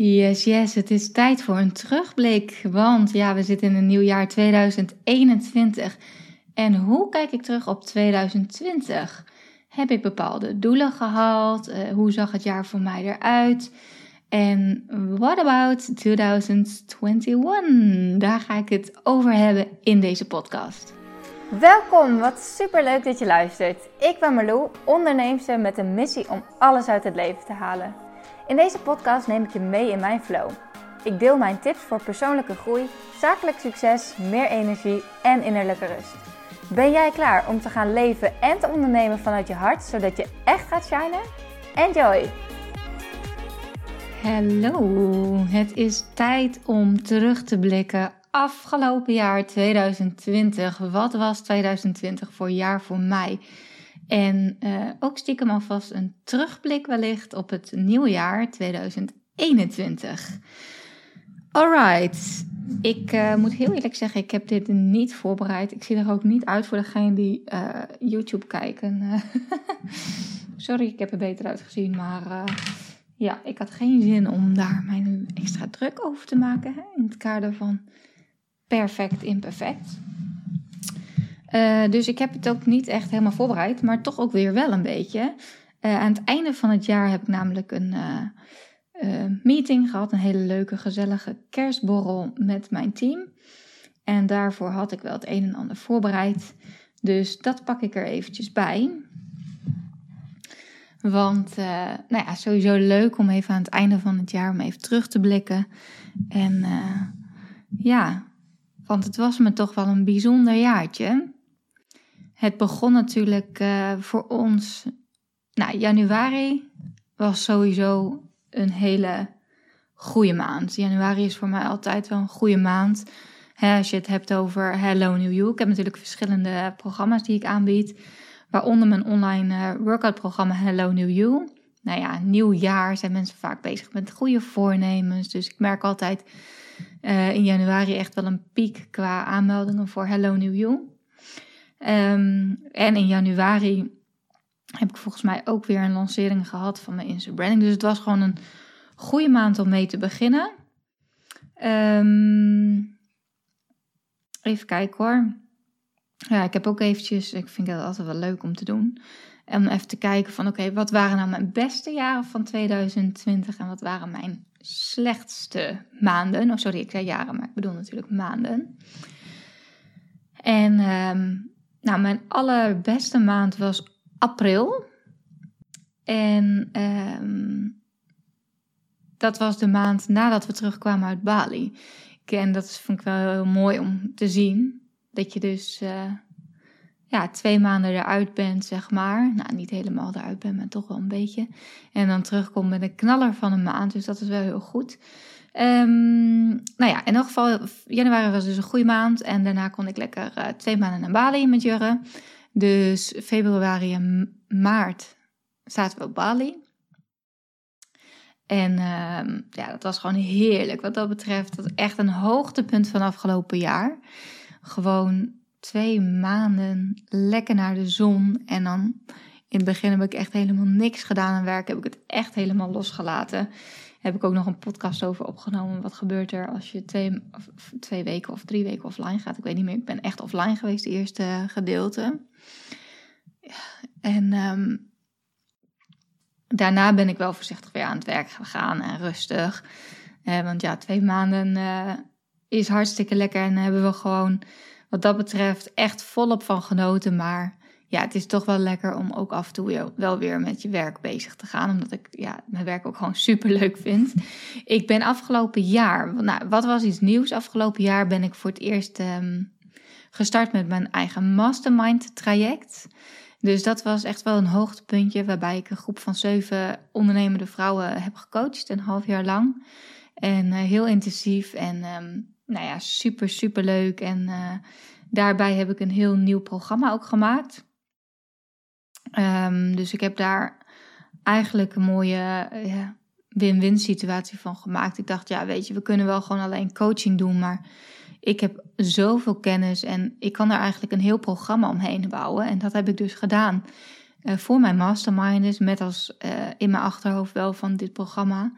Yes, yes, het is tijd voor een terugblik. Want ja, we zitten in een nieuw jaar 2021. En hoe kijk ik terug op 2020? Heb ik bepaalde doelen gehaald? Uh, hoe zag het jaar voor mij eruit? En what about 2021? Daar ga ik het over hebben in deze podcast. Welkom, wat super leuk dat je luistert. Ik ben Marlou, onderneemster met een missie om alles uit het leven te halen. In deze podcast neem ik je mee in mijn flow. Ik deel mijn tips voor persoonlijke groei, zakelijk succes, meer energie en innerlijke rust. Ben jij klaar om te gaan leven en te ondernemen vanuit je hart, zodat je echt gaat shinen? Enjoy! Hallo, het is tijd om terug te blikken. Afgelopen jaar 2020. Wat was 2020 voor jaar voor mij? En uh, ook stiekem alvast een terugblik wellicht op het nieuwe jaar 2021. Alright, ik uh, moet heel eerlijk zeggen, ik heb dit niet voorbereid. Ik zie er ook niet uit voor degene die uh, YouTube kijken. Sorry, ik heb er beter uitgezien, maar ja, ik had geen zin om daar mijn extra druk over te maken hè, in het kader van perfect imperfect. Uh, dus ik heb het ook niet echt helemaal voorbereid, maar toch ook weer wel een beetje. Uh, aan het einde van het jaar heb ik namelijk een uh, meeting gehad, een hele leuke, gezellige kerstborrel met mijn team. En daarvoor had ik wel het een en ander voorbereid. Dus dat pak ik er eventjes bij. Want nou ja, sowieso leuk om even aan het einde van het jaar om even terug te blikken. En ja, want het was me toch wel een bijzonder jaartje. Het begon natuurlijk uh, voor ons. Nou, januari was sowieso een hele goede maand. Januari is voor mij altijd wel een goede maand. als je het hebt over Hello New You. Ik heb natuurlijk verschillende programma's die ik aanbied. Waaronder mijn online uh, workout programma Hello New You. Nou ja, nieuw jaar zijn mensen vaak bezig met goede voornemens. Dus ik merk altijd uh, in januari echt wel een piek qua aanmeldingen voor Hello New You. Um, en in januari heb ik volgens mij ook weer een lancering gehad van mijn Insta branding. Dus het was gewoon een goede maand om mee te beginnen. Um, even kijken hoor. Ja, ik heb ook eventjes, ik vind het altijd wel leuk om te doen. Om even te kijken van oké, wat waren nou mijn beste jaren van 2020 en wat waren mijn slechtste maanden. Oh sorry, ik zei jaren, maar ik bedoel natuurlijk maanden. En um, nou, mijn allerbeste maand was april. En um, dat was de maand nadat we terugkwamen uit Bali. En dat vond ik wel heel mooi om te zien. Dat je dus uh, ja, twee maanden eruit bent, zeg maar. Nou, niet helemaal eruit bent, maar toch wel een beetje. En dan terugkomt met een knaller van een maand. Dus dat is wel heel goed. Um, nou ja, in elk geval, januari was dus een goede maand. En daarna kon ik lekker uh, twee maanden naar Bali met Jurre. Dus februari en maart zaten we op Bali. En uh, ja, dat was gewoon heerlijk. Wat dat betreft, dat echt een hoogtepunt van afgelopen jaar. Gewoon twee maanden lekker naar de zon. En dan in het begin heb ik echt helemaal niks gedaan aan werk. Heb ik het echt helemaal losgelaten heb ik ook nog een podcast over opgenomen. Wat gebeurt er als je twee, twee weken of drie weken offline gaat? Ik weet niet meer. Ik ben echt offline geweest, de eerste gedeelte. En ehm, daarna ben ik wel voorzichtig weer aan het werk gegaan en rustig. Eh, want ja, twee maanden uh, is hartstikke lekker en hebben we gewoon wat dat betreft echt volop van genoten. Maar ja, het is toch wel lekker om ook af en toe wel weer met je werk bezig te gaan. Omdat ik ja, mijn werk ook gewoon super leuk vind. Ik ben afgelopen jaar, nou, wat was iets nieuws? Afgelopen jaar ben ik voor het eerst um, gestart met mijn eigen mastermind traject. Dus dat was echt wel een hoogtepuntje waarbij ik een groep van zeven ondernemende vrouwen heb gecoacht, een half jaar lang. En uh, heel intensief en um, nou ja, super, super leuk. En uh, daarbij heb ik een heel nieuw programma ook gemaakt. Um, dus ik heb daar eigenlijk een mooie ja, win-win situatie van gemaakt. Ik dacht, ja, weet je, we kunnen wel gewoon alleen coaching doen, maar ik heb zoveel kennis en ik kan er eigenlijk een heel programma omheen bouwen. En dat heb ik dus gedaan uh, voor mijn mastermind, met als uh, in mijn achterhoofd wel van dit programma.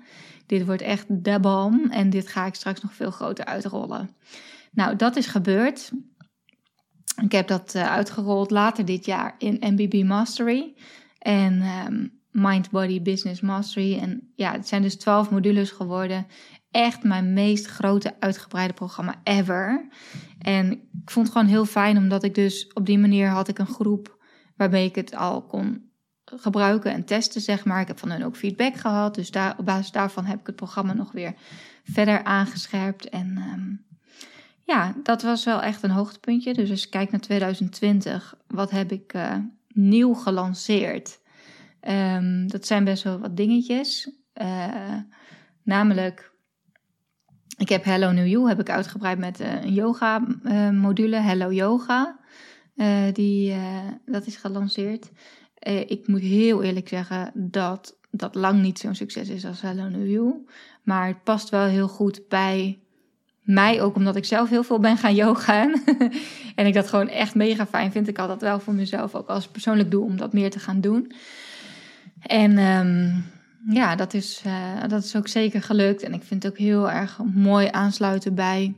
dit wordt echt de bom en dit ga ik straks nog veel groter uitrollen. Nou, dat is gebeurd. Ik heb dat uh, uitgerold later dit jaar in MBB Mastery en um, Mind Body Business Mastery. En ja, het zijn dus 12 modules geworden. Echt mijn meest grote uitgebreide programma ever. En ik vond het gewoon heel fijn, omdat ik dus op die manier had ik een groep waarmee ik het al kon gebruiken en testen, zeg maar. Ik heb van hen ook feedback gehad, dus daar, op basis daarvan heb ik het programma nog weer verder aangescherpt. En um, ja, dat was wel echt een hoogtepuntje. Dus als je kijkt naar 2020, wat heb ik uh, nieuw gelanceerd? Um, dat zijn best wel wat dingetjes. Uh, namelijk, ik heb Hello New You heb ik uitgebreid met uh, een yoga module, Hello Yoga. die, dat is gelanceerd. ik moet heel eerlijk zeggen dat dat lang niet zo'n succes is als Hello New You. Maar het past wel heel goed bij mij ook omdat ik zelf heel veel ben gaan yogaan. en ik dat gewoon echt mega fijn vind. Ik had dat wel voor mezelf ook als persoonlijk doel om dat meer te gaan doen. En um, ja, dat is, uh, dat is ook zeker gelukt. En ik vind het ook heel erg mooi aansluiten bij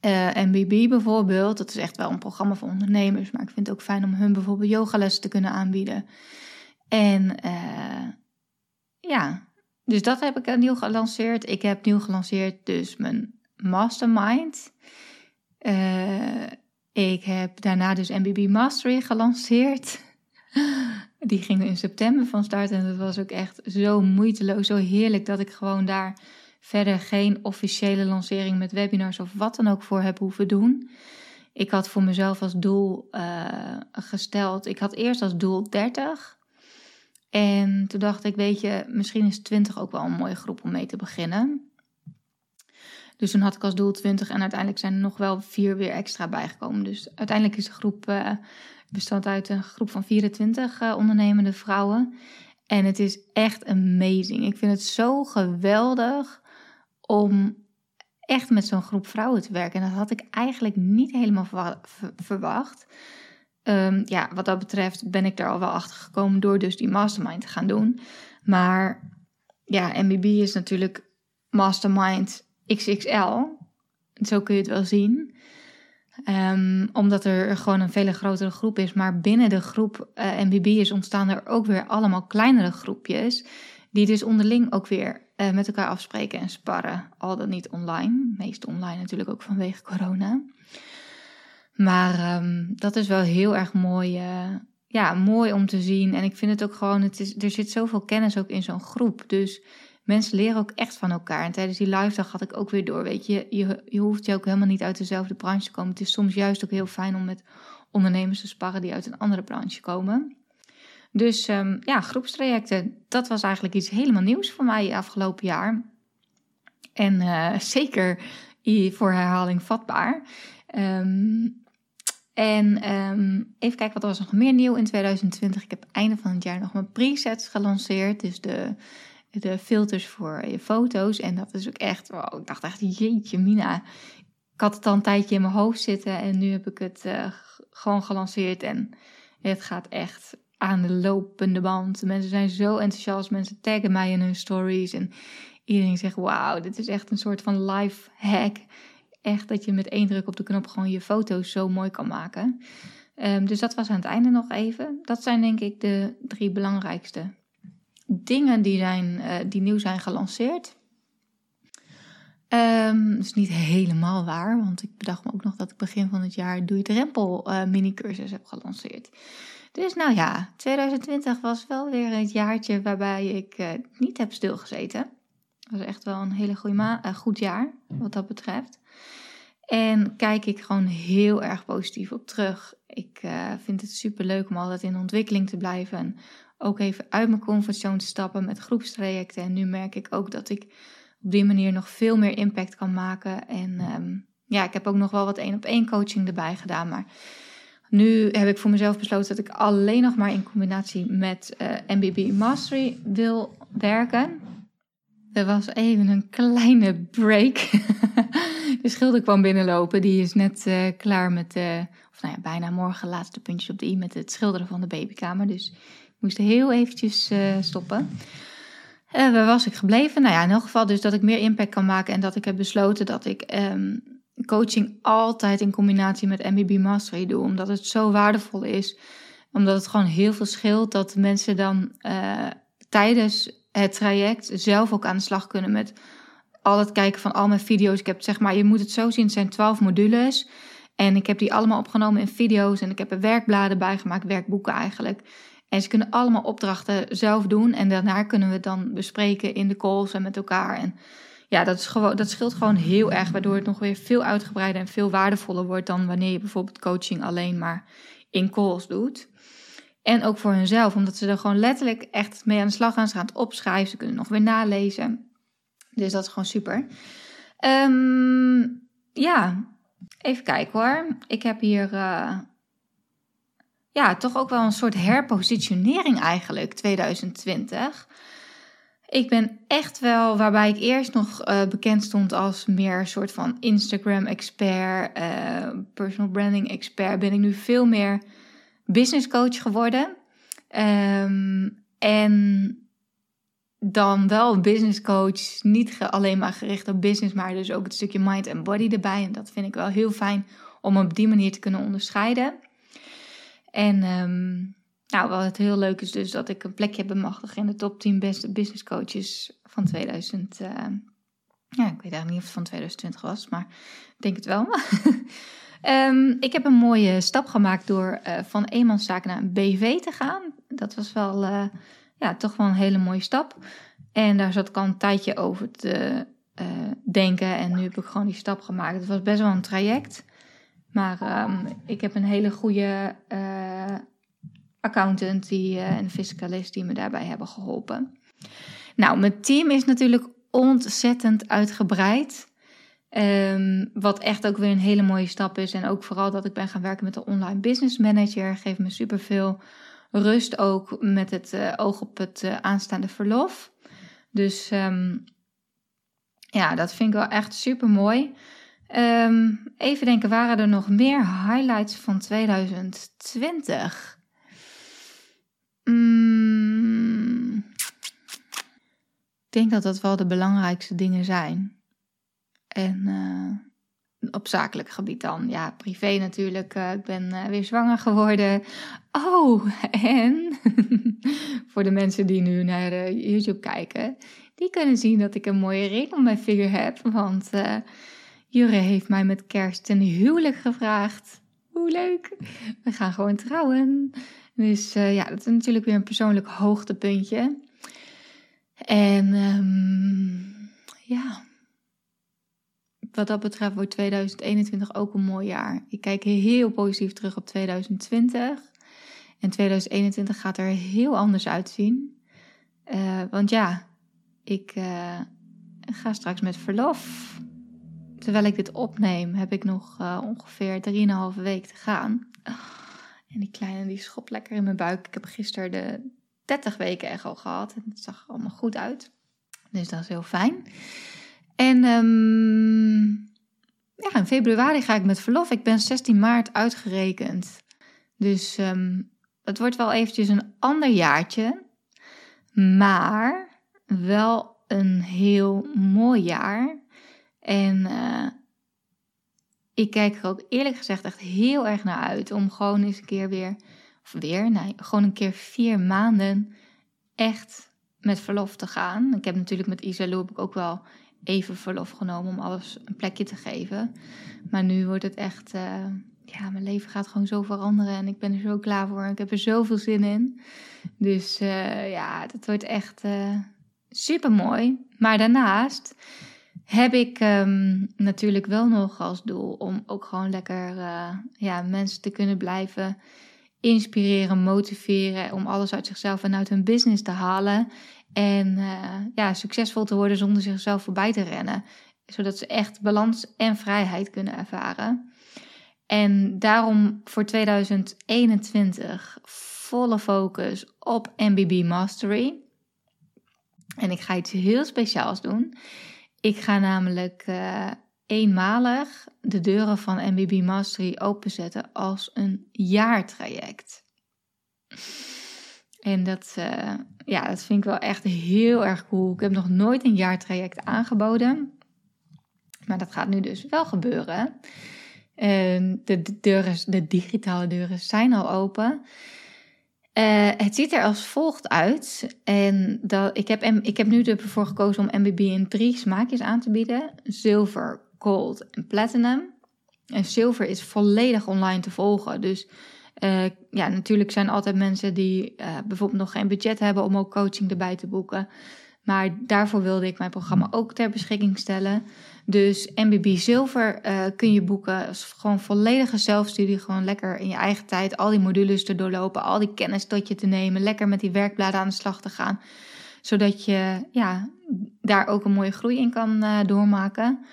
eh, MBB bijvoorbeeld. Dat is echt wel een programma voor ondernemers. Maar ik vind het ook fijn om hun bijvoorbeeld yogalessen te kunnen aanbieden. En uh, ja, dus dat heb ik nieuw gelanceerd. Ik heb nieuw gelanceerd dus mijn mastermind. Uh, ik heb daarna dus MBB Mastery gelanceerd. Die ging in september van start en dat was ook echt zo moeiteloos, zo heerlijk dat ik gewoon daar verder geen officiële lancering met webinars of wat dan ook voor heb hoeven doen. Ik had voor mezelf als doel uh, gesteld, ik had eerst als doel 30. En toen dacht ik, weet je, misschien is 20 ook wel een mooie groep om mee te beginnen. Dus toen had ik als doel 20 en uiteindelijk zijn er nog wel vier weer extra bijgekomen. Dus uiteindelijk is de groep uh, bestaat uit een groep van 24 uh, eh, ondernemende vrouwen. En het is echt amazing. Ik vind het zo geweldig om echt met zo'n groep vrouwen te werken. En dat had ik eigenlijk niet helemaal verwacht. Um, ja, wat dat betreft ben ik daar al wel achter gekomen door dus die mastermind te gaan doen. Maar ja, MBB is natuurlijk mastermind XXL. Zo kun je het wel zien. Um, omdat er gewoon een veel grotere groep is. Maar binnen de groep eh, MBB'ers ontstaan er ook weer allemaal kleinere groepjes. Die dus onderling ook weer uh, met elkaar afspreken en sparren. Al dan niet online. Meest online natuurlijk ook vanwege corona. Maar um, dat is wel heel erg mooi, uh, ja, mooi om te zien. En ik vind het ook gewoon, het er zit zoveel kennis ook in zo'n groep. Dus mensen leren ook echt van elkaar. En tijdens die live dag had ik ook weer door, weet je, je, je hoeft je ook helemaal niet uit dezelfde branche te komen. Het is soms juist ook heel fijn om met ondernemers te sparren die uit een andere branche komen. Dus um, ja, groepstrajecten, dat was eigenlijk iets helemaal nieuws voor mij afgelopen jaar. En uh, zeker voor herhaling vatbaar. Um, en um, even kijken, wat was nog meer nieuw in 2020? Ik heb einde van het jaar nog mijn presets gelanceerd. Dus de, de filters voor je foto's. En dat is ook echt, wow, ik dacht echt, jeetje mina. Ik had het al een tijdje in mijn hoofd zitten en nu heb ik het uh, gewoon gelanceerd. En het gaat echt aan de lopende band. Mensen zijn zo enthousiast, mensen taggen mij in hun stories. En iedereen zegt, wauw, dit is echt een soort van life hack echt dat je met één druk op de knop gewoon je foto's zo mooi kan maken. Um, dus dat was aan het einde nog even. Dat zijn denk ik de drie belangrijkste dingen die, zijn, uh, die nieuw zijn gelanceerd. Um, dat is niet helemaal waar, want ik bedacht me ook nog dat ik begin van het jaar Doe je Drempel uh, mini-cursus heb gelanceerd. Dus nou ja, 2020 was wel weer het jaartje waarbij ik uh, niet heb stilgezeten. Dat was echt wel een hele goed jaar, wat dat betreft. En kijk ik gewoon heel erg positief op terug. Ik uh, vind het super leuk om altijd in ontwikkeling te blijven. En ook even uit mijn comfortzone te stappen met groepstrajecten. En nu merk ik ook dat ik op die manier nog veel meer impact kan maken. En um, ja, ik heb ook nog wel wat één op één coaching erbij gedaan. Maar nu heb ik voor mezelf besloten dat ik alleen nog maar in combinatie met eh, MBB Mastery wil werken. Er was even een kleine break. de schilder kwam binnenlopen. Die is net uh, klaar met, uh, of nou ja, bijna morgen laatste puntjes op de i met het schilderen van de babykamer. Dus ik moest heel eventjes uh, stoppen. Waar was ik gebleven? Nou ja, in elk geval dus dat ik meer impact kan maken en dat ik heb besloten dat ik ehm, coaching altijd in combinatie met MBB Mastery doe, omdat het zo waardevol is. Omdat het gewoon heel veel scheelt dat mensen dan tijdens het traject zelf ook aan de slag kunnen met al het kijken van al mijn video's. Ik heb zeg maar, je moet het zo zien, het zijn twaalf modules. En ik heb die allemaal opgenomen in video's en ik heb er werkbladen bij gemaakt, werkboeken eigenlijk. En ze kunnen allemaal opdrachten zelf doen en daarna kunnen we het dan bespreken in de calls en met elkaar. En ja, dat, is gewoon, dat scheelt gewoon heel erg, waardoor het nog weer veel uitgebreider en veel waardevoller wordt dan wanneer je bijvoorbeeld coaching alleen maar in calls doet. En ook voor hunzelf, omdat ze er gewoon letterlijk echt mee aan de slag gaan. Ze gaan het opschrijven, ze kunnen nog weer nalezen. Dus dat is gewoon super. Um, ja, even kijken hoor. Ik heb hier uh, ja, toch ook wel een soort herpositionering eigenlijk 2020. Ik ben echt wel, waarbij ik eerst nog uh, bekend stond als meer een soort van Instagram-expert, uh, personal branding expert, ben ik nu veel meer business coach geworden. Um, en dan wel business coach, niet alleen maar gericht op business, maar dus ook het stukje mind en body erbij. En dat vind ik wel heel fijn om op die manier te kunnen onderscheiden. En um, nou, wat heel leuk is dus dat ik een plekje heb bemachtigd in de top 10 beste business coaches van 2000. Uh, ja, ik weet eigenlijk niet of het van 2020 was, maar ik denk het wel. um, ik heb een mooie stap gemaakt door uh, van eenmanszaak naar een BV te gaan. Dat was wel, uh, ja, toch wel een hele mooie stap. En daar zat ik al een tijdje over te uh, denken. En nu heb ik gewoon die stap gemaakt. Het was best wel een traject. Maar um, ik heb een hele goede accountant die, uh, en fiscalist die me daarbij hebben geholpen. Nou, mijn team is natuurlijk ontzettend uitgebreid. Um, wat echt ook weer een hele mooie stap is. En ook vooral dat ik ben gaan werken met de online business manager. Geeft me superveel rust ook met het uh, oog op het uh, aanstaande verlof. Dus um, ja, dat vind ik wel echt super mooi. Um, even denken, waren er nog meer highlights van 2020? Mm, ik denk dat dat wel de belangrijkste dingen zijn. En uh, op zakelijk gebied dan. Ja, privé natuurlijk. Uh, ik ben uh, weer zwanger geworden. Oh, en voor de mensen die nu naar YouTube kijken, die kunnen zien dat ik een mooie ring om mijn vinger heb. Want Jure heeft mij met kerst een huwelijk gevraagd. Hoe leuk! We gaan gewoon trouwen. Dus ja, dat is natuurlijk weer een persoonlijk hoogtepuntje. En um, ja, wat dat betreft wordt 2021 ook een mooi jaar. Ik kijk heel positief terug op 2020. En 2021 gaat er heel anders uitzien. Uh, want ja, ik uh, ga straks met verlof. Terwijl ik dit opneem, heb ik nog ongeveer 3,5 week te gaan. En die kleine die schopt lekker in mijn buik. Ik heb gisteren de 30 weken echo gehad. En het zag allemaal goed uit. Dus dat is heel fijn. En um, ja, in februari ga ik met verlof. Ik ben 16 maart uitgerekend. Dus um, het wordt wel eventjes een ander jaartje. Maar wel een heel mooi jaar. En uh, ik kijk er ook eerlijk gezegd echt heel erg naar uit om gewoon eens een keer weer, of weer, nee, gewoon een keer vier maanden echt met verlof te gaan. Ik heb natuurlijk met heb ik ook wel even verlof genomen om alles een plekje te geven. Maar nu wordt het echt, uh, ja, mijn leven gaat gewoon zo veranderen en ik ben er zo klaar voor. Ik heb er zoveel zin in. Dus uh, ja, dat wordt echt uh, super mooi. Maar daarnaast heb ik um, natuurlijk wel nog als doel om ook gewoon lekker ja, mensen te kunnen blijven inspireren, motiveren, om alles uit zichzelf en uit hun business te halen. En uh, ja, succesvol te worden zonder zichzelf voorbij te rennen. Zodat ze echt balans en vrijheid kunnen ervaren. En daarom voor 2021 volle focus op MBB Mastery. En ik ga iets heel speciaals doen. Ik ga namelijk uh, eenmalig de deuren van MBB Mastery openzetten als een jaartraject. En dat, uh, ja, dat vind ik wel echt heel erg cool. Ik heb nog nooit een jaartraject aangeboden. Maar dat gaat nu dus wel gebeuren. De, deuren, de digitale deuren zijn al open. Uh, het ziet er als volgt uit. En dat, ik, heb, ik heb nu ervoor gekozen om MBB in drie smaakjes aan te bieden: zilver, gold en platinum. En zilver is volledig online te volgen. Dus uh, ja, natuurlijk zijn altijd mensen die uh, bijvoorbeeld nog geen budget hebben om ook coaching erbij te boeken. Maar daarvoor wilde ik mijn programma ook ter beschikking stellen. Dus MBB Zilver uh, kun je boeken. als gewoon volledige zelfstudie. Gewoon lekker in je eigen tijd al die modules te doorlopen. Al die kennis tot je te nemen. Lekker met die werkbladen aan de slag te gaan. Zodat je ja, daar ook een mooie groei in kan doormaken.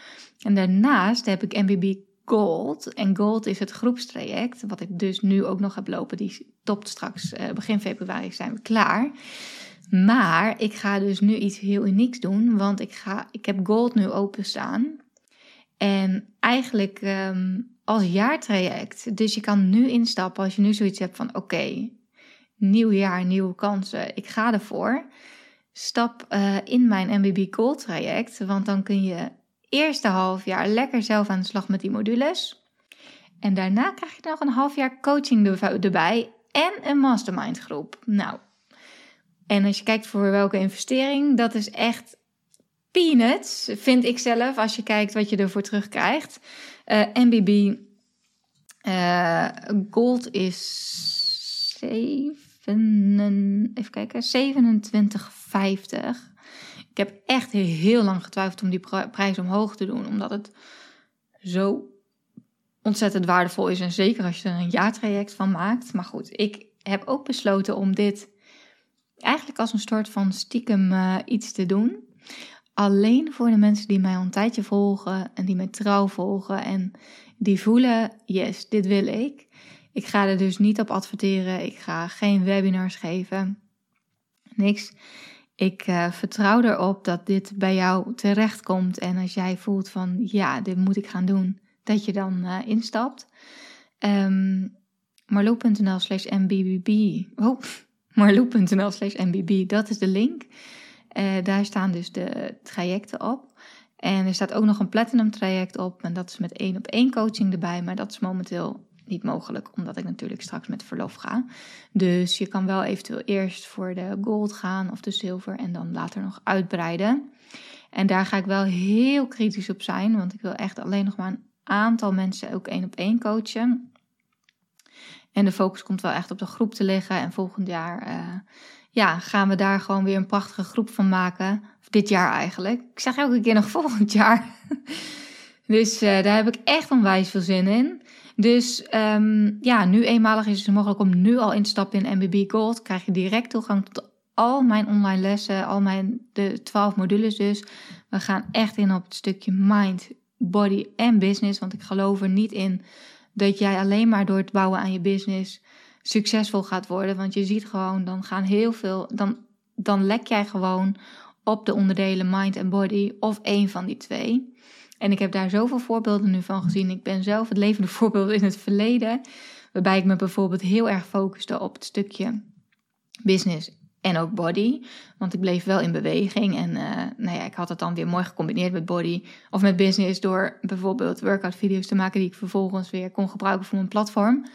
En daarnaast heb ik MBB Gold. En Gold is het groepstraject. Wat ik dus nu ook nog heb lopen. Die topt straks uh, begin februari zijn we klaar. Maar ik ga dus nu iets heel unieks doen, want ik, ga, ik heb Gold nu openstaan. En eigenlijk um, als jaartraject. Dus je kan nu instappen als je nu zoiets hebt van oké, nieuw jaar, nieuwe kansen. Ik ga ervoor. Stap uh, in mijn MBB Gold traject, want dan kun je eerste half jaar lekker zelf aan de slag met die modules. En daarna krijg je nog een half jaar coaching erbij en een mastermind groep. Nou, en als je kijkt voor welke investering, dat is echt peanuts, vind ik zelf, als je kijkt wat je ervoor terugkrijgt. Uh, eh, MBB uh, eh, Gold is 7, even kijken, 27,50. Ik heb echt heel lang getwijfeld om die prijs omhoog te doen, omdat het zo ontzettend waardevol is. En zeker als je er een jaartraject van maakt. Maar goed, ik heb ook besloten om dit eigenlijk als een soort van stiekem uh, iets te doen. Alleen voor de mensen die mij al een tijdje volgen en die mij trouw volgen en die voelen, yes, dit wil ik. Ik ga er dus niet op adverteren, ik ga geen webinars geven, niks. Ik uh, vertrouw erop dat dit bij jou terecht komt en als jij voelt van ja, dit moet ik gaan doen, dat je dan uh, instapt. Um, marloe.nl slash mbbb. Oh, marloe.nl slash mbb. Dat is de link. Uh, daar staan dus de trajecten op. En er staat ook nog een platinum traject op. En dat is met één op één coaching erbij. Maar dat is momenteel niet mogelijk, omdat ik natuurlijk straks met verlof ga. Dus je kan wel eventueel eerst voor de gold gaan of de zilver en dan later nog uitbreiden. En daar ga ik wel heel kritisch op zijn, want ik wil echt alleen nog maar een aantal mensen ook één op één coachen. En de focus komt wel echt op de groep te liggen. En volgend jaar uh, ja, gaan we daar gewoon weer een prachtige groep van maken. Of dit jaar eigenlijk. Ik zeg elke keer nog volgend jaar. Dus uh, daar heb ik echt onwijs veel zin in. Dus um, ja, nu eenmalig is het mogelijk om nu al in te stappen in MBB Gold. Krijg je direct toegang tot al mijn online lessen, al mijn de 12 modules dus. We gaan echt in op het stukje mind, body en business. Want ik geloof er niet in dat jij alleen maar door het bouwen aan je business succesvol gaat worden. Want je ziet gewoon, dan gaan heel veel, dan, dan lek jij gewoon op de onderdelen mind en body of één van die twee. En ik heb daar zoveel voorbeelden nu van gezien. Ik ben zelf het levende voorbeeld in het verleden, waarbij ik me bijvoorbeeld heel erg focuste op het stukje business en ook body. Want ik bleef wel in beweging. En uh, nou ja, ik had het dan weer mooi gecombineerd met body of met business. Door bijvoorbeeld workout video's te maken die ik vervolgens weer kon gebruiken voor mijn platform.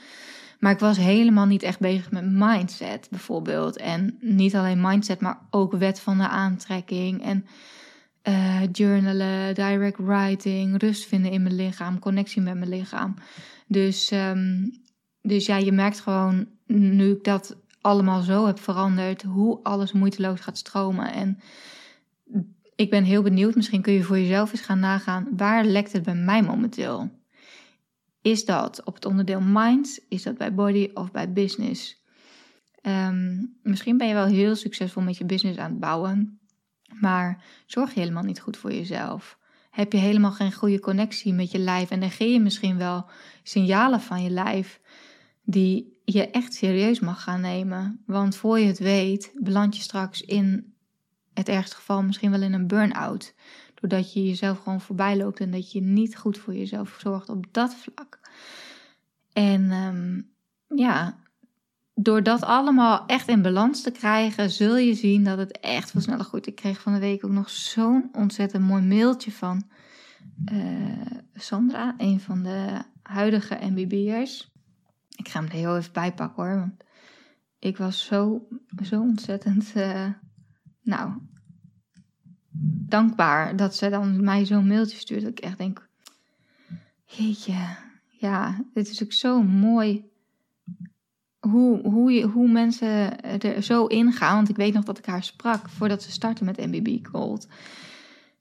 Maar ik was helemaal niet echt bezig met mindset bijvoorbeeld. En niet alleen mindset, maar ook wet van de aantrekking. En uh, journalen, direct writing, rust vinden in mijn lichaam, connectie met mijn lichaam. Dus, um, dus ja, je merkt gewoon nu ik dat allemaal zo heb veranderd, hoe alles moeiteloos gaat stromen. En ik ben heel benieuwd, misschien kun je voor jezelf eens gaan nagaan, waar lekt het bij mij momenteel? Is dat op het onderdeel mind? Is dat bij body of bij business? Um, misschien ben je wel heel succesvol met je business aan het bouwen, maar zorg je helemaal niet goed voor jezelf. Heb je helemaal geen goede connectie met je lijf en negeer je misschien wel signalen van je lijf die je echt serieus mag gaan nemen. Want voor je het weet, beland je straks in het ergste geval misschien wel in een burn-out. Doordat je jezelf gewoon voorbij loopt en dat je niet goed voor jezelf zorgt op dat vlak. En um, ja, door dat allemaal echt in balans te krijgen, zul je zien dat het echt veel sneller goed. Ik kreeg van de week ook nog zo'n ontzettend mooi mailtje van uh, Sandra, een van de huidige MBB'ers. Ik ga hem er heel even bij pakken hoor, want ik was zo, zo ontzettend, uh, nou, dankbaar dat ze dan mij zo'n mailtje stuurt. Dat ik echt denk, jeetje, ja, dit is ook zo mooi hoe, hoe, hoe mensen er zo ingaan. Want ik weet nog dat ik haar sprak voordat ze startte met MBB Gold.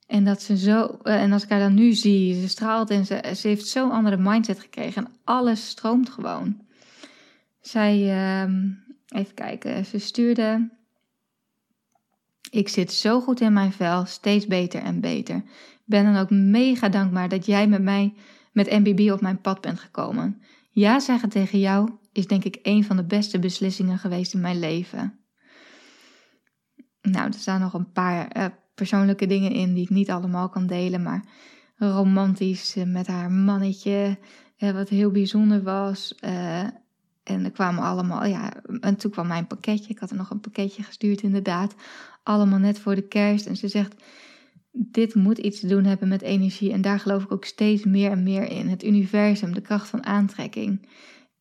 En dat ze zo, eh, en als ik haar dan nu zie, ze straalt en ze, ze heeft zo'n andere mindset gekregen. En alles stroomt gewoon. Zij, uh, even kijken, ze stuurde. Ik zit zo goed in mijn vel, steeds beter en beter. Ik ben dan ook mega dankbaar dat jij met mij, met MBB op mijn pad bent gekomen. Ja zeggen tegen jou is denk ik een van de beste beslissingen geweest in mijn leven. Nou, er staan nog een paar uh, persoonlijke dingen in die ik niet allemaal kan delen, maar romantisch uh, met haar mannetje, uh, wat heel bijzonder was. en er kwamen allemaal, ja, en toen kwam mijn pakketje. Ik had er nog een pakketje gestuurd, inderdaad. Allemaal net voor de kerst. En ze zegt: Dit moet iets te doen hebben met energie. En daar geloof ik ook steeds meer en meer in. Het universum, de kracht van aantrekking.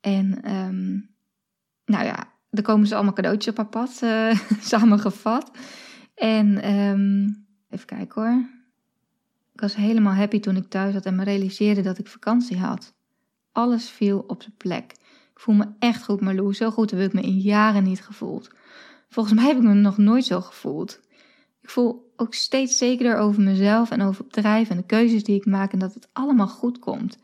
En um, nou ja, er komen ze allemaal cadeautjes op haar pad, uh, samengevat. En um, even kijken hoor. Ik was helemaal happy toen ik thuis zat en me realiseerde dat ik vakantie had. Alles viel op zijn plek. Ik voel me echt goed, Marlou. Zo goed heb ik me in jaren niet gevoeld. Volgens mij heb ik me nog nooit zo gevoeld. Ik voel ook steeds zekerder over mezelf en over het bedrijf en de keuzes die ik maak en dat het allemaal goed komt.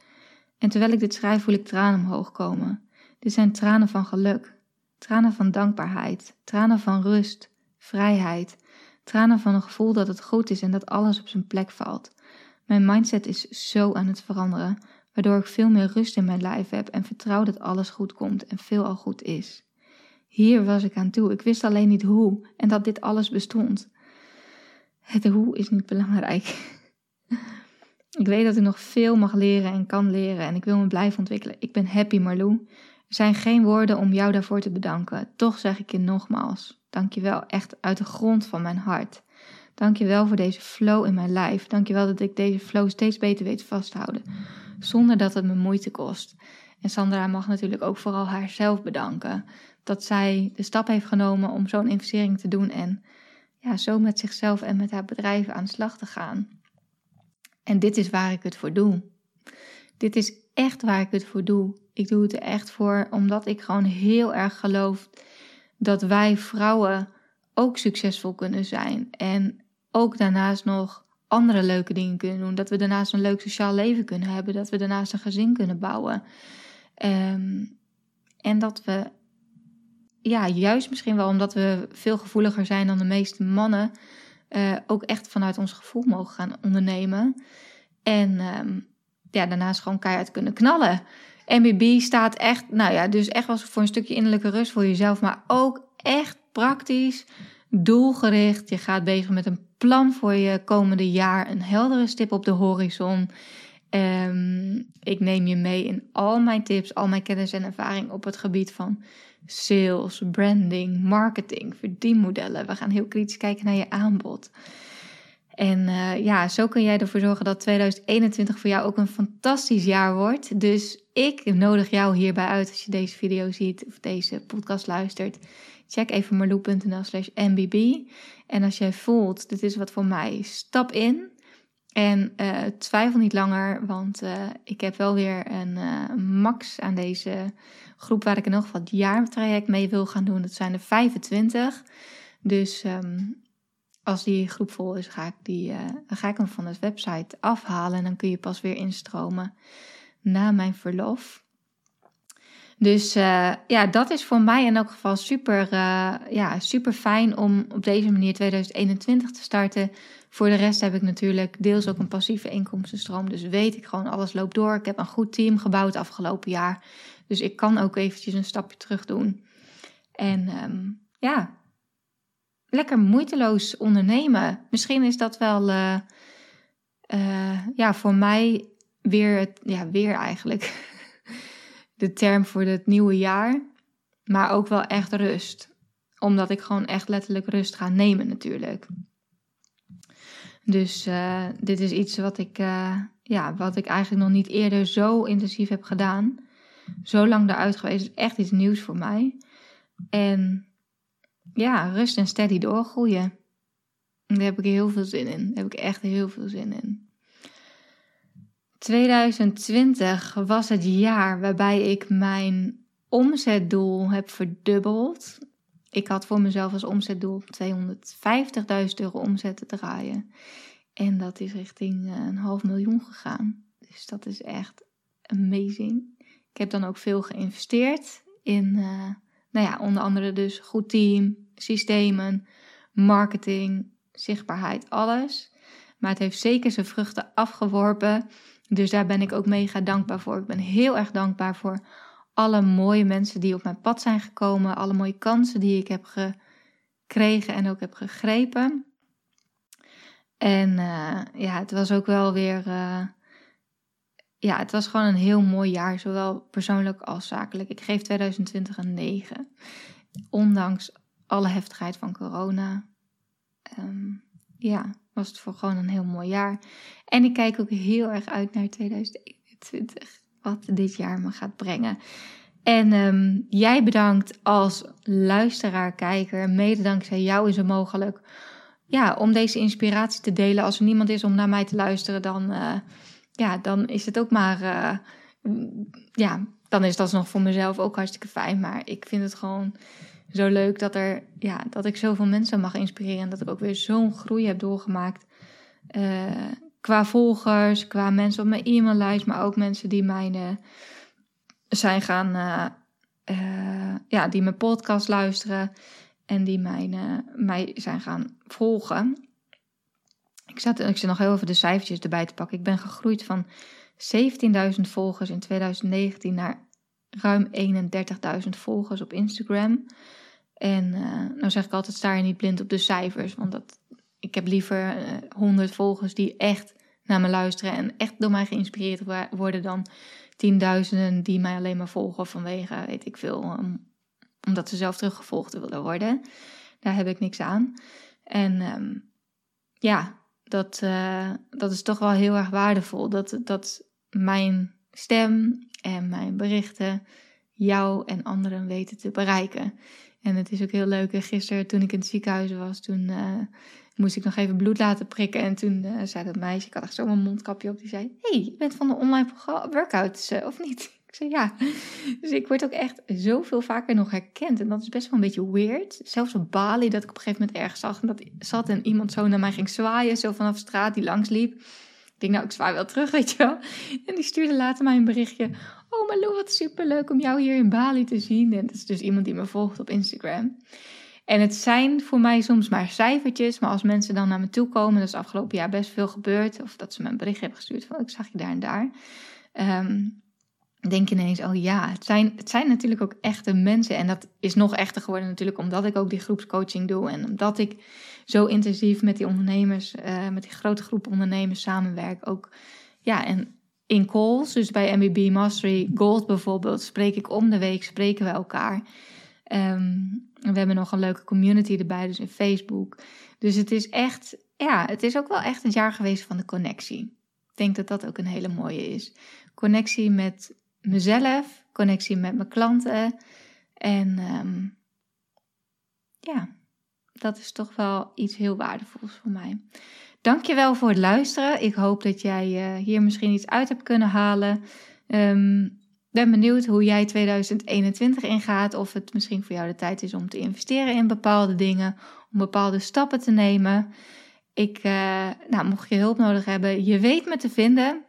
En terwijl ik dit schrijf, voel ik tranen omhoog komen. Dit zijn tranen van geluk, tranen van dankbaarheid, tranen van rust, vrijheid, tranen van een gevoel dat het goed is en dat alles op zijn plek valt. Mijn mindset is zo aan het veranderen, waardoor ik veel meer rust in mijn lijf heb en vertrouw dat alles goed komt en veel al goed is. Hier was ik aan toe. Ik wist alleen niet hoe en dat dit alles bestond. Het hoe is niet belangrijk. Ik weet dat ik nog veel mag leren en kan leren en ik wil me blijven ontwikkelen. Ik ben happy Marlou. Er zijn geen woorden om jou daarvoor te bedanken. Toch zeg ik je nogmaals, dankjewel echt uit de grond van mijn hart. Dankjewel voor deze flow in mijn lijf. Dankjewel dat ik deze flow steeds beter weet vasthouden, zonder dat het me moeite kost. En Sandra mag natuurlijk ook vooral haarzelf bedanken. Dat zij de stap heeft genomen om zo'n investering te doen en ja, zo met zichzelf en met haar bedrijf aan de slag te gaan. En dit is waar ik het voor doe. Dit is echt waar ik het voor doe. Ik doe het er echt voor omdat ik gewoon heel erg geloof dat wij vrouwen ook succesvol kunnen zijn. En ook daarnaast nog andere leuke dingen kunnen doen. Dat we daarnaast een leuk sociaal leven kunnen hebben. Dat we daarnaast een gezin kunnen bouwen. Ehm, en dat we, ja, juist misschien wel omdat we veel gevoeliger zijn dan de meeste mannen, uh, ook echt vanuit ons gevoel mogen gaan ondernemen. En um, ja, daarnaast gewoon keihard kunnen knallen. MBB staat echt, nou ja, dus echt wel voor een stukje innerlijke rust voor jezelf, maar ook echt praktisch, doelgericht. Je gaat bezig met een plan voor je komende jaar, een heldere stip op de horizon. Um, ik neem je mee in al mijn tips, al mijn kennis en ervaring op het gebied van sales, branding, marketing, verdienmodellen. We gaan heel kritisch kijken naar je aanbod. En uh, ja, zo kun jij ervoor zorgen dat 2021 voor jou ook een fantastisch jaar wordt. Dus ik nodig jou hierbij uit als je deze video ziet of deze podcast luistert. Check even marloe.nl slash mbb. En als jij voelt, dit is wat voor mij, stap in. En uh, twijfel niet langer, want uh, ik heb wel weer een uh, max aan deze groep waar ik in nog geval het jaartraject mee wil gaan doen. Dat zijn er 25. Dus um, als die groep vol is, ga ik, die, ga ik hem van de website afhalen. En dan kun je pas weer instromen na mijn verlof. Dus uh, ja, dat is voor mij in elk geval super, uh, ja, super fijn om op deze manier 2021 te starten. Voor de rest heb ik natuurlijk deels ook een passieve inkomstenstroom. Dus weet ik gewoon, alles loopt door. Ik heb een goed team gebouwd afgelopen jaar. Dus ik kan ook eventjes een stapje terug doen. En um, ja, lekker moeiteloos ondernemen. Misschien is dat wel uh, ja, voor mij weer, ja, weer eigenlijk de term voor het nieuwe jaar. maar ook wel echt rust. Omdat ik gewoon echt letterlijk rust ga nemen natuurlijk. Dus uh, dit is iets wat ik, uh, ja, wat ik eigenlijk nog niet eerder zo intensief heb gedaan. Zo lang eruit geweest is echt iets nieuws voor mij. En ja, rust en steady doorgroeien. Daar heb ik heel veel zin in. Daar heb ik echt heel veel zin in. 2020 was het jaar waarbij ik mijn omzetdoel heb verdubbeld. Ik had voor mezelf als omzetdoel 250.000 euro omzet te draaien. En dat is richting eh, een half miljoen gegaan. Dus dat is echt amazing. Ik heb dan ook veel geïnvesteerd in, uh, nou ja, onder andere dus goed team, systemen, marketing, zichtbaarheid, alles. Maar het heeft zeker zijn vruchten afgeworpen. Dus daar ben ik ook mega dankbaar voor. Ik ben heel erg dankbaar voor alle mooie mensen die op mijn pad zijn gekomen. Alle mooie kansen die ik heb gekregen en ook heb gegrepen. En uh, ja, het was ook wel weer. Uh, ja, het was gewoon een heel mooi jaar, zowel persoonlijk als zakelijk. Ik geef 2020 een 9. Ondanks alle heftigheid van corona. Um, ja, was het voor gewoon een heel mooi jaar. En ik kijk ook heel erg uit naar 2021, wat dit jaar me gaat brengen. En um, jij bedankt als luisteraar, kijker. Mede dankzij jou is het mogelijk ja, om deze inspiratie te delen. Als er niemand is om naar mij te luisteren, dan, uh, ja, dan is het ook maar. Uh, ja, dan is dat nog voor mezelf ook hartstikke fijn. Maar ik vind het gewoon zo leuk dat, er, ja, dat ik zoveel mensen mag inspireren. En dat ik ook weer zo'n groei heb doorgemaakt. Uh, qua volgers, qua mensen op mijn e-maillijst, maar ook mensen die mijn uh, zijn gaan, uh, ja, die mijn podcast luisteren en die mijn, mij zijn gaan volgen. Ik zat, ik zit nog heel even de cijfertjes erbij te pakken. Ik ben gegroeid van 17.000 volgers in 2019 naar ruim 31.000 volgers op Instagram. En uh, nou zeg ik altijd, sta je niet blind op de cijfers. Want dat, ik heb liever uh, 100 volgers die echt naar me luisteren en echt door mij geïnspireerd worden dan tienduizenden die mij alleen maar volgen vanwege, weet ik veel, omdat ze zelf teruggevolgd willen worden. Daar heb ik niks aan. En um, ja, dat, uh, dat is toch wel heel erg waardevol. Dat, dat mijn stem en mijn berichten jou en anderen weten te bereiken. En het is ook heel leuk. Gisteren toen ik in het ziekenhuis was, toen uh, moest ik nog even bloed laten prikken. En toen uh, zei dat meisje, ik had echt zo mijn mondkapje op, die zei... hey, je bent van de online workouts, uh, of niet? Ik zei ja. Dus ik word ook echt zoveel vaker nog herkend. En dat is best wel een beetje weird. Zelfs op Bali, dat ik op een gegeven moment ergens zag... en dat zat en iemand zo naar mij ging zwaaien, zo vanaf straat die langs liep. Denk, nou, ik zwaai wel terug, weet je wel. En die stuurde later mij een berichtje. Oh, Malou, wat superleuk om jou hier in Bali te zien. En dat is dus iemand die me volgt op Instagram. En het zijn voor mij soms maar cijfertjes. Maar als mensen dan naar me toe komen, dat is afgelopen jaar best veel gebeurd. Of dat ze me een bericht hebben gestuurd van, ik zag je daar en daar. Um, denk ineens, oh ja, het zijn, het zijn natuurlijk ook echte mensen. En dat is nog echter geworden natuurlijk omdat ik ook die groepscoaching doe. En omdat ik zo intensief met die ondernemers, uh, met die grote groep ondernemers samenwerk. Ook, ja, en in calls, dus bij MBB Mastery Gold bijvoorbeeld, spreek ik om de week, spreken we elkaar. Um, we hebben nog een leuke community erbij, dus in Facebook. Dus het is echt, ja, het is ook wel echt een jaar geweest van de connectie. Ik denk dat dat ook een hele mooie is. Connectie met mezelf, connectie met mijn klanten. En um, ja, dat is toch wel iets heel waardevols voor mij. Dankjewel voor het luisteren. Ik hoop dat jij uh, hier misschien iets uit hebt kunnen halen. Um, ben benieuwd hoe jij 2021 ingaat. Of het misschien voor jou de tijd is om te investeren in bepaalde dingen. Om bepaalde stappen te nemen. Ik, uh, nou, mocht je hulp nodig hebben, je weet me te vinden.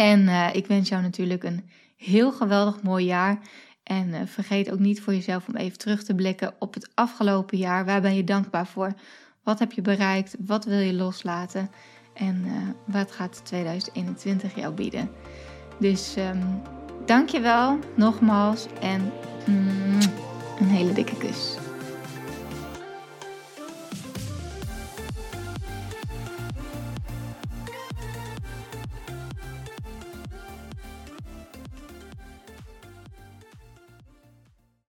En uh, ik wens jou natuurlijk een heel geweldig mooi jaar. En uh, vergeet ook niet voor jezelf om even terug te blikken op het afgelopen jaar. Waar ben je dankbaar voor? Wat heb je bereikt? Wat wil je loslaten? En uh, wat gaat 2021 jou bieden? Dus um, dank je wel nogmaals en mm, een hele dikke kus.